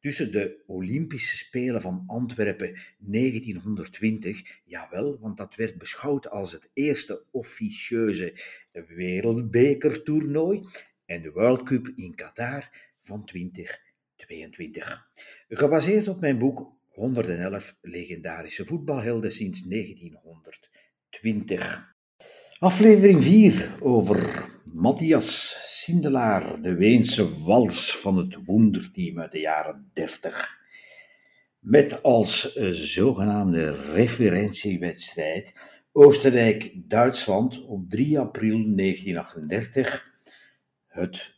tussen de Olympische Spelen van Antwerpen 1920, jawel, want dat werd beschouwd als het eerste officieuze wereldbekertoernooi, en de World Cup in Qatar van 2022. Gebaseerd op mijn boek 111 legendarische voetbalhelden sinds 1920. Aflevering 4 over Matthias Sindelaar, de Weense wals van het Wonderteam uit de jaren 30. Met als zogenaamde referentiewedstrijd Oostenrijk-Duitsland op 3 april 1938, het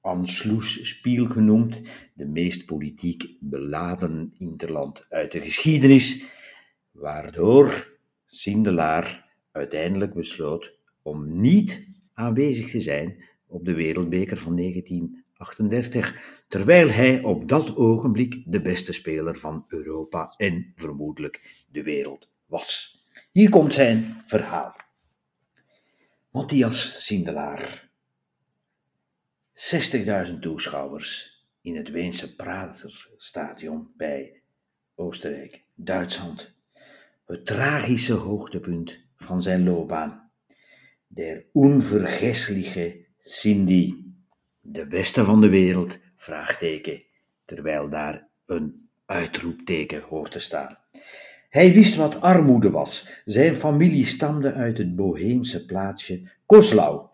Anschlussspiel genoemd, de meest politiek beladen interland uit de geschiedenis, waardoor Sindelaar uiteindelijk besloot om niet aanwezig te zijn op de Wereldbeker van 1938, terwijl hij op dat ogenblik de beste speler van Europa en vermoedelijk de wereld was. Hier komt zijn verhaal. Matthias Sindelaar. 60.000 toeschouwers in het Weense Praterstadion bij Oostenrijk, Duitsland. Het tragische hoogtepunt van zijn loopbaan. Der onvergessliche Cindy, de beste van de wereld, terwijl daar een uitroepteken hoort te staan. Hij wist wat armoede was. Zijn familie stamde uit het Boheemse plaatsje Koslau.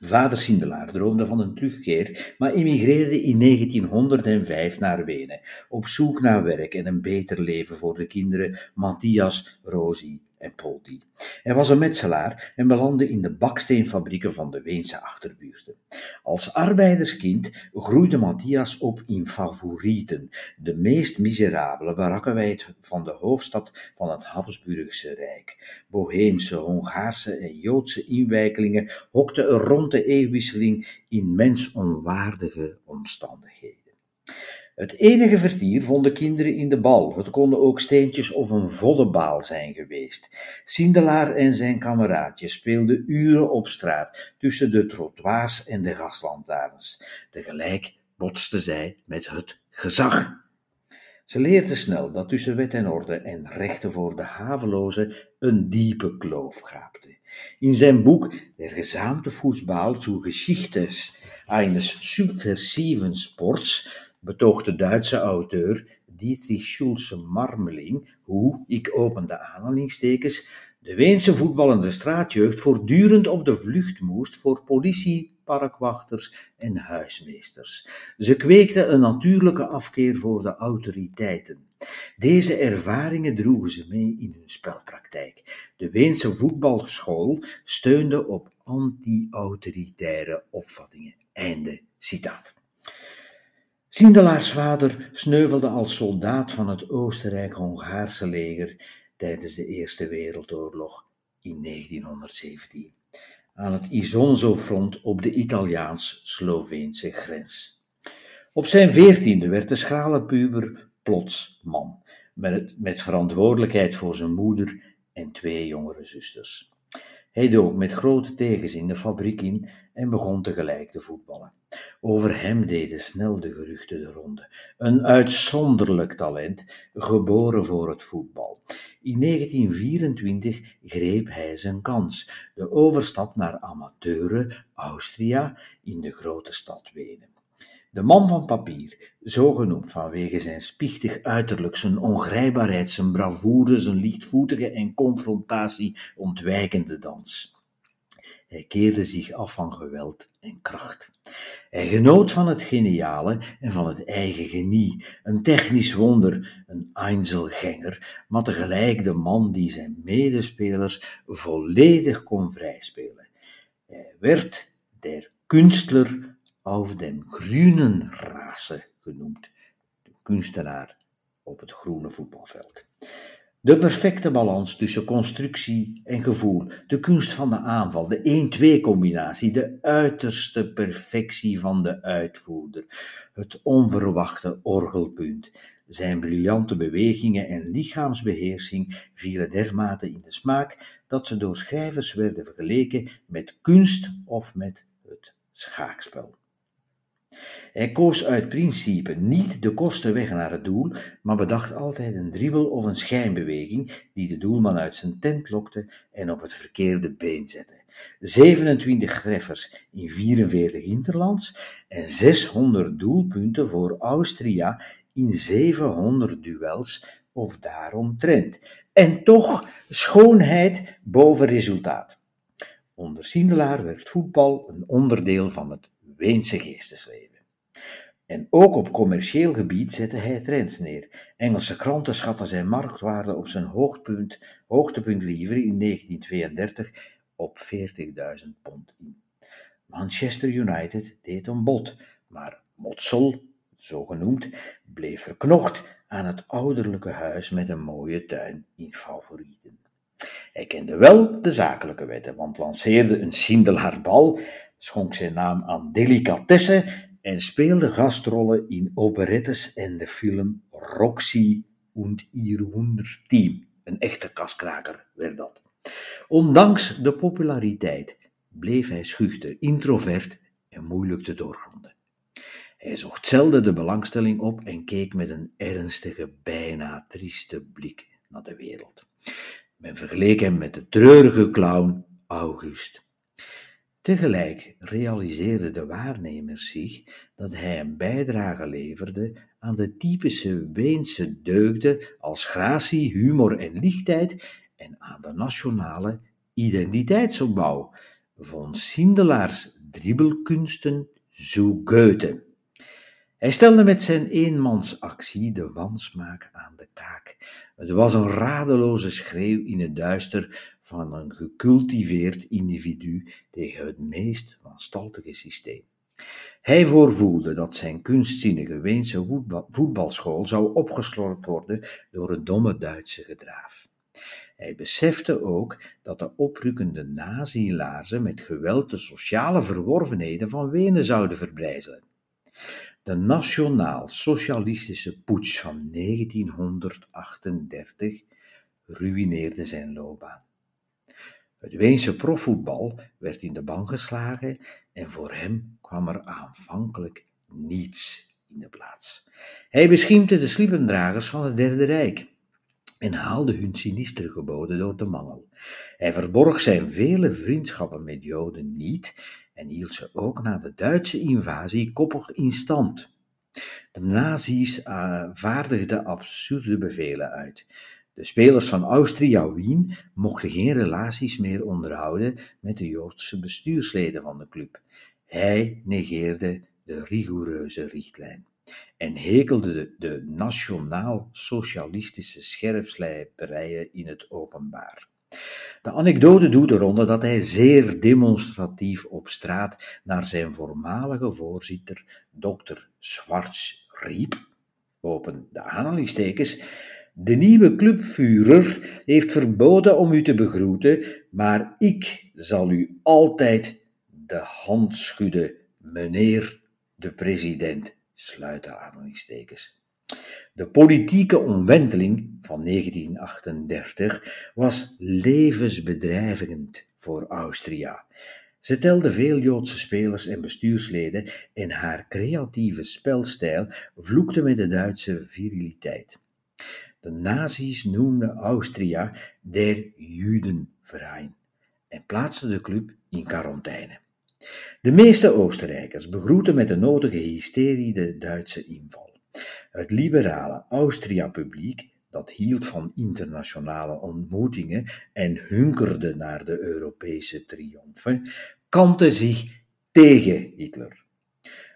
Vader Sindelaar droomde van een terugkeer, maar immigreerde in 1905 naar Wenen, op zoek naar werk en een beter leven voor de kinderen Matthias, Rosie en Poldi. Hij was een metselaar en belandde in de baksteenfabrieken van de Weense achterbuurten. Als arbeiderskind groeide Matthias op in Favorieten, de meest miserabele barakkenwijd van de hoofdstad van het Habsburgse Rijk. Boheemse, Hongaarse en Joodse inwijkelingen hokten er rond de eeuwwisseling in mensonwaardige omstandigheden. Het enige vertier vonden kinderen in de bal. Het konden ook steentjes of een vollebaal zijn geweest. Sindelaar en zijn kameraadjes speelden uren op straat tussen de trottoirs en de gaslantaarns. Tegelijk botsten zij met het gezag. Ze leerden snel dat tussen wet en orde en rechten voor de havelozen een diepe kloof gaapte. In zijn boek Der gesamte Fußball zu Geschichtes eines subversiven Sports betoogt de Duitse auteur Dietrich Schulze Marmeling hoe, ik open de aanhalingstekens, de Weense voetballende straatjeugd voortdurend op de vlucht moest voor politie, parkwachters en huismeesters. Ze kweekten een natuurlijke afkeer voor de autoriteiten. Deze ervaringen droegen ze mee in hun spelpraktijk. De Weense voetbalschool steunde op anti-autoritaire opvattingen. Einde citaat. Sindelaars vader sneuvelde als soldaat van het Oostenrijk-Hongaarse leger tijdens de Eerste Wereldoorlog in 1917 aan het Isonzo-front op de Italiaans-Sloveense grens. Op zijn veertiende werd de schrale puber plots man, met, met verantwoordelijkheid voor zijn moeder en twee jongere zusters. Hij dook met grote tegenzin de fabriek in en begon tegelijk te voetballen. Over hem deden snel de geruchten de ronde. Een uitzonderlijk talent, geboren voor het voetbal. In 1924 greep hij zijn kans, de overstap naar amateure Austria in de grote stad Wenen. De man van papier, zo genoemd vanwege zijn spichtig uiterlijk, zijn ongrijpbaarheid, zijn bravoure, zijn lichtvoetige en confrontatie ontwijkende dans. Hij keerde zich af van geweld en kracht. Hij genoot van het geniale en van het eigen genie, een technisch wonder, een Einzelganger, maar tegelijk de man die zijn medespelers volledig kon vrijspelen. Hij werd der Künstler auf dem grünen Rasen genoemd, de kunstenaar op het groene voetbalveld. De perfecte balans tussen constructie en gevoel, de kunst van de aanval, de 1-2 combinatie, de uiterste perfectie van de uitvoerder, het onverwachte orgelpunt. Zijn briljante bewegingen en lichaamsbeheersing vielen dermate in de smaak dat ze door schrijvers werden vergeleken met kunst of met het schaakspel. Hij koos uit principe niet de kortste weg naar het doel, maar bedacht altijd een dribbel of een schijnbeweging die de doelman uit zijn tent lokte en op het verkeerde been zette. 27 treffers in 44 interlands en 600 doelpunten voor Austria in 700 duels of daaromtrent. En toch schoonheid boven resultaat. Onder Sindelaar werd voetbal een onderdeel van het Weense geestesleven. En ook op commercieel gebied zette hij trends neer. Engelse kranten schatten zijn marktwaarde op zijn hoogtepunt, hoogtepunt liever in 1932 op 40.000 pond in. Manchester United deed een bod, maar Motsel, zo genoemd, bleef verknocht aan het ouderlijke huis met een mooie tuin in favorieten. Hij kende wel de zakelijke wetten, want lanceerde een Sindelaar bal, schonk zijn naam aan delicatessen en speelde gastrollen in operettes en de film Roxy und ihr Team. Een echte kaskraker werd dat. Ondanks de populariteit bleef hij schuchter, introvert en moeilijk te doorgronden. Hij zocht zelden de belangstelling op en keek met een ernstige, bijna trieste blik naar de wereld. Men vergeleek hem met de treurige clown August. Tegelijk realiseerden de waarnemers zich dat hij een bijdrage leverde aan de typische Weense deugden als gratie, humor en lichtheid en aan de nationale identiteitsopbouw, von Sindelaars dribbelkunsten zo Goethe. Hij stelde met zijn eenmansactie de wansmaak aan de kaak. Het was een radeloze schreeuw in het duister van een gecultiveerd individu tegen het meest wanstaltige systeem. Hij voorvoelde dat zijn kunstzinnige Weense voetbalschool zou opgeslorpt worden door een domme Duitse gedraaf. Hij besefte ook dat de oprukkende nazi-laarzen met geweld de sociale verworvenheden van Wenen zouden verbrijzelen. De nationaal-socialistische putsch van 1938 ruïneerde zijn loopbaan. Het Weense profvoetbal werd in de ban geslagen en voor hem kwam er aanvankelijk niets in de plaats. Hij beschimpte de sliependragers van het Derde Rijk en haalde hun sinistere geboden door de mangel. Hij verborg zijn vele vriendschappen met Joden niet en hield ze ook na de Duitse invasie koppig in stand. De nazi's uh, vaardigden absurde bevelen uit. De spelers van Austria-Wien mochten geen relaties meer onderhouden met de Joodse bestuursleden van de club. Hij negeerde de rigoureuze richtlijn en hekelde de, de nationaal-socialistische scherpslijperijen in het openbaar. De anekdote doet eronder dat hij zeer demonstratief op straat naar zijn voormalige voorzitter, dokter Schwarz, riep, open de aanhalingstekens, de nieuwe clubvuurder heeft verboden om u te begroeten, maar ik zal u altijd de hand schudden, meneer de president. Sluit de aanhalingstekens. De politieke omwenteling van 1938 was levensbedreigend voor Austria. Ze telde veel Joodse spelers en bestuursleden en haar creatieve spelstijl vloekte met de Duitse viriliteit. De nazi's noemden Austria der Judenverein en plaatsten de club in quarantaine. De meeste Oostenrijkers begroeten met de nodige hysterie de Duitse inval. Het liberale Austria-publiek, dat hield van internationale ontmoetingen en hunkerde naar de Europese triomfen, kantte zich tegen Hitler.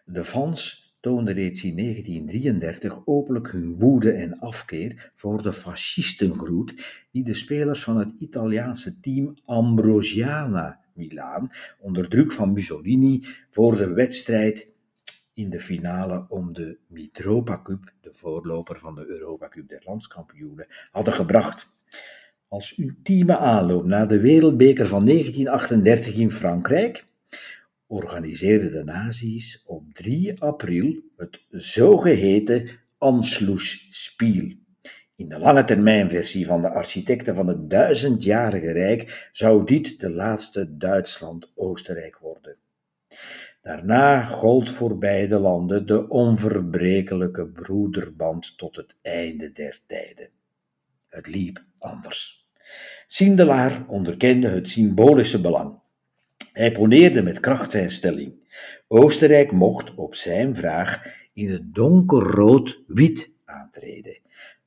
De fans toonden reeds in 1933 openlijk hun woede en afkeer voor de fascistengroet die de spelers van het Italiaanse team Ambrosiana Milaan onder druk van Mussolini voor de wedstrijd in de finale om de Mitropa Cup, de voorloper van de Europa Cup der landskampioenen, hadden gebracht. Als ultieme aanloop naar de Wereldbeker van 1938 in Frankrijk organiseerden de nazi's op 3 april het zogeheten Anschlussspiel. In de lange termijnversie van de architecten van het duizendjarige rijk zou dit de laatste Duitsland-Oostenrijk worden. Daarna gold voor beide landen de onverbrekelijke broederband tot het einde der tijden. Het liep anders. Sindelaar onderkende het symbolische belang. Hij poneerde met kracht zijn stelling. Oostenrijk mocht op zijn vraag in het donkerrood-wit aantreden.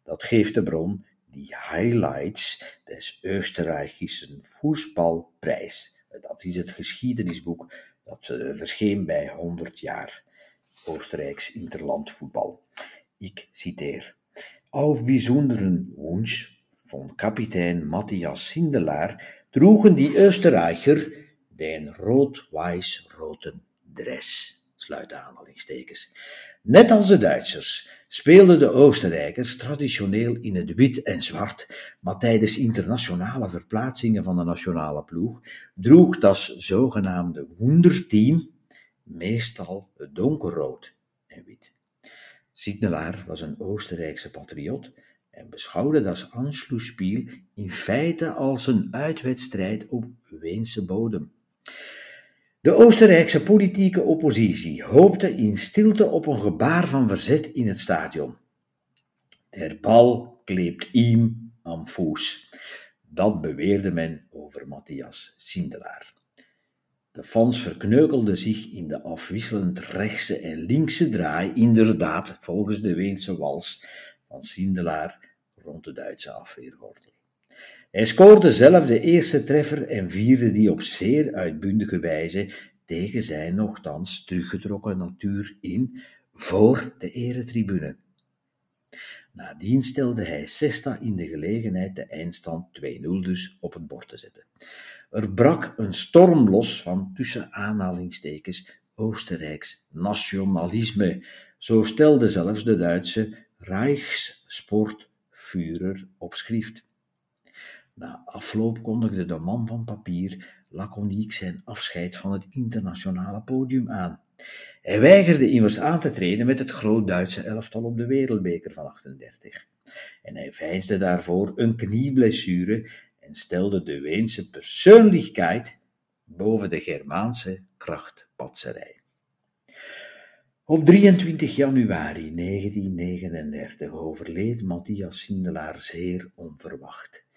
Dat geeft de bron die highlights des Österreichischen Voetbalprijs. Dat is het geschiedenisboek dat uh, verscheen bij 100 jaar Oostenrijks interlandvoetbal. Ik citeer. Auf bijzonderen Wunsch von kapitein Matthias Sindelaar droegen die Österreicher den rood-wijs-roten dress. Sluit aanhalingstekens. Net als de Duitsers speelden de Oostenrijkers traditioneel in het wit en zwart, maar tijdens internationale verplaatsingen van de nationale ploeg droeg dat zogenaamde Wunderteam meestal donkerrood en wit. Siednelaar was een Oostenrijkse patriot en beschouwde dat Anschlusspiel in feite als een uitwedstrijd op Weense bodem. De Oostenrijkse politieke oppositie hoopte in stilte op een gebaar van verzet in het stadion. Der bal kleept iem am voes. Dat beweerde men over Matthias Sindelaar. De fans verkneukelden zich in de afwisselend rechtse en linkse draai, inderdaad volgens de Weense wals van Sindelaar rond de Duitse afweergordel. Hij scoorde zelf de eerste treffer en vierde die op zeer uitbundige wijze tegen zijn nogthans teruggetrokken natuur in voor de eretribune. Nadien stelde hij Sesta in de gelegenheid de eindstand 2-0 dus op het bord te zetten. Er brak een storm los van tussen aanhalingstekens Oostenrijks nationalisme. Zo stelde zelfs de Duitse Reichssportführer op schrift. Na afloop kondigde de man van papier laconiek zijn afscheid van het internationale podium aan. Hij weigerde immers aan te treden met het groot-Duitse elftal op de Wereldbeker van 38. En hij veinsde daarvoor een knieblessure en stelde de Weense persoonlijkheid boven de Germaanse krachtpatserij. Op 23 januari 1939 overleed Matthias Sindelaar zeer onverwacht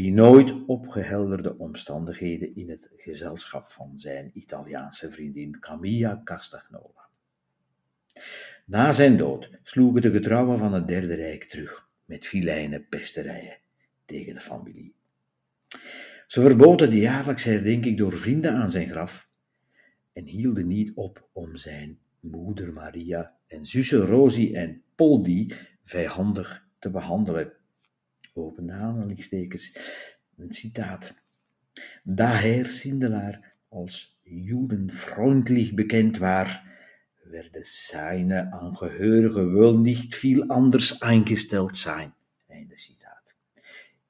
in nooit opgehelderde omstandigheden in het gezelschap van zijn Italiaanse vriendin Camilla Castagnola. Na zijn dood sloegen de getrouwen van het Derde Rijk terug met filijne pesterijen tegen de familie. Ze verboden de jaarlijkse herdenking door vrienden aan zijn graf en hielden niet op om zijn moeder Maria en zussen Rosie en Poldi vijandig te behandelen opende aanhalingstekens, een citaat. Daher Sindelaar als judenfreundlich bekend waar, werden seine Angehörigen wel niet veel anders eingesteld zijn. Einde citaat.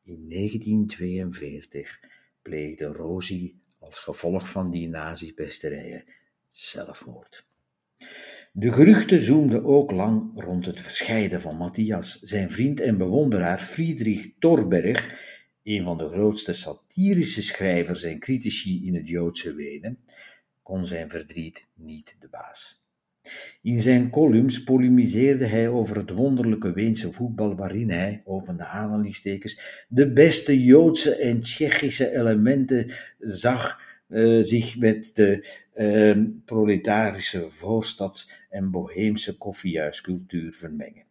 In 1942 pleegde Rosie als gevolg van die nazi-pesterijen zelfmoord. De geruchten zoomden ook lang rond het verscheiden van Matthias. Zijn vriend en bewonderaar Friedrich Thorberg, een van de grootste satirische schrijvers en critici in het Joodse Wenen, kon zijn verdriet niet de baas. In zijn columns polemiseerde hij over het wonderlijke Weense voetbal waarin hij, opende aanhalingstekens, de beste Joodse en Tsjechische elementen zag uh, zich met de uh, proletarische voorstads- en boheemse koffiehuiscultuur vermengen.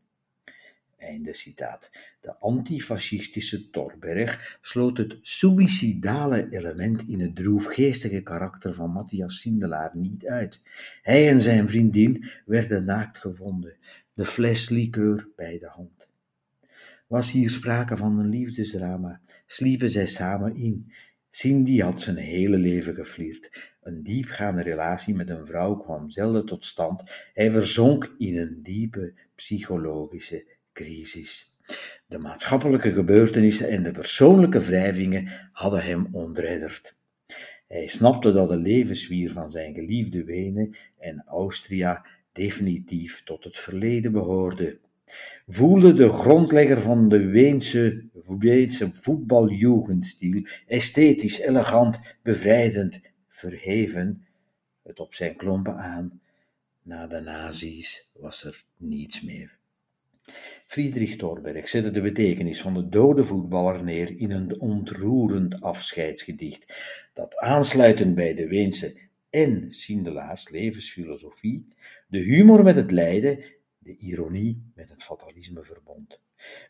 Einde citaat. De antifascistische Torberg sloot het suïcidale element in het droefgeestige karakter van Matthias Sindelaar niet uit. Hij en zijn vriendin werden naakt gevonden, de fles liqueur bij de hand. Was hier sprake van een liefdesdrama, sliepen zij samen in, Cindy had zijn hele leven geflirt. Een diepgaande relatie met een vrouw kwam zelden tot stand. Hij verzonk in een diepe psychologische crisis. De maatschappelijke gebeurtenissen en de persoonlijke wrijvingen hadden hem ontredderd. Hij snapte dat de levenswier van zijn geliefde Wenen en Austria definitief tot het verleden behoorde. Voelde de grondlegger van de Weense, Weense esthetisch, elegant, bevrijdend, verheven, het op zijn klompen aan. Na de nazi's was er niets meer. Friedrich Thorberg zette de betekenis van de dode voetballer neer in een ontroerend afscheidsgedicht, dat aansluitend bij de Weense en Sindelaars levensfilosofie, de humor met het lijden, de ironie met het fatalisme verbond.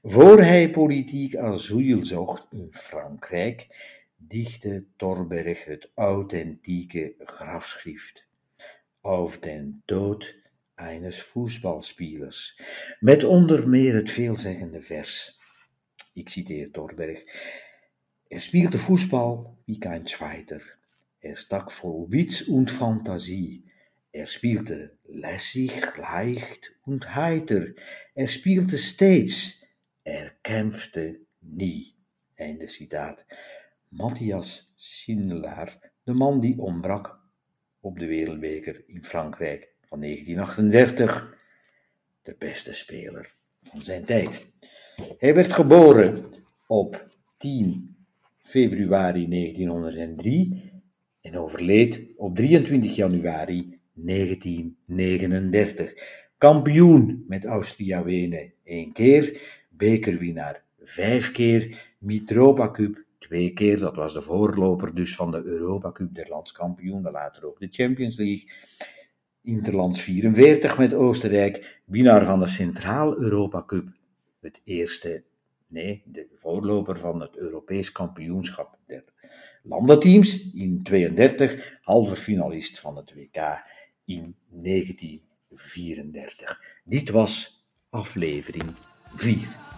Voor hij politiek asiel zocht in Frankrijk, dichtte Thorberg het authentieke grafschrift. Auf den Tod eines Fußballspielers, met onder meer het veelzeggende vers. Ik citeer Thorberg. Er spielte Fußball wie kein Zweiter. Er stak vol Witz und Fantasie. Er spielte lässig, leicht und heiter. Er spielte steeds. Er kämpfte nie. Einde citaat. Matthias Sindelaar, de man die ontbrak op de wereldbeker in Frankrijk van 1938, de beste speler van zijn tijd. Hij werd geboren op 10 februari 1903 en overleed op 23 januari 1939. Kampioen met Austria-Wenen één keer, bekerwinnaar vijf keer, Mitropa Cup twee keer. Dat was de voorloper dus van de Europa Cup der landskampioenen, later ook de Champions League. Interlands 44 met Oostenrijk, winnaar van de Centraal-Europa Cup. Het eerste, nee, de voorloper van het Europees kampioenschap der landenteams in 32, halve finalist van het WK in 1934. Dit was aflevering 4.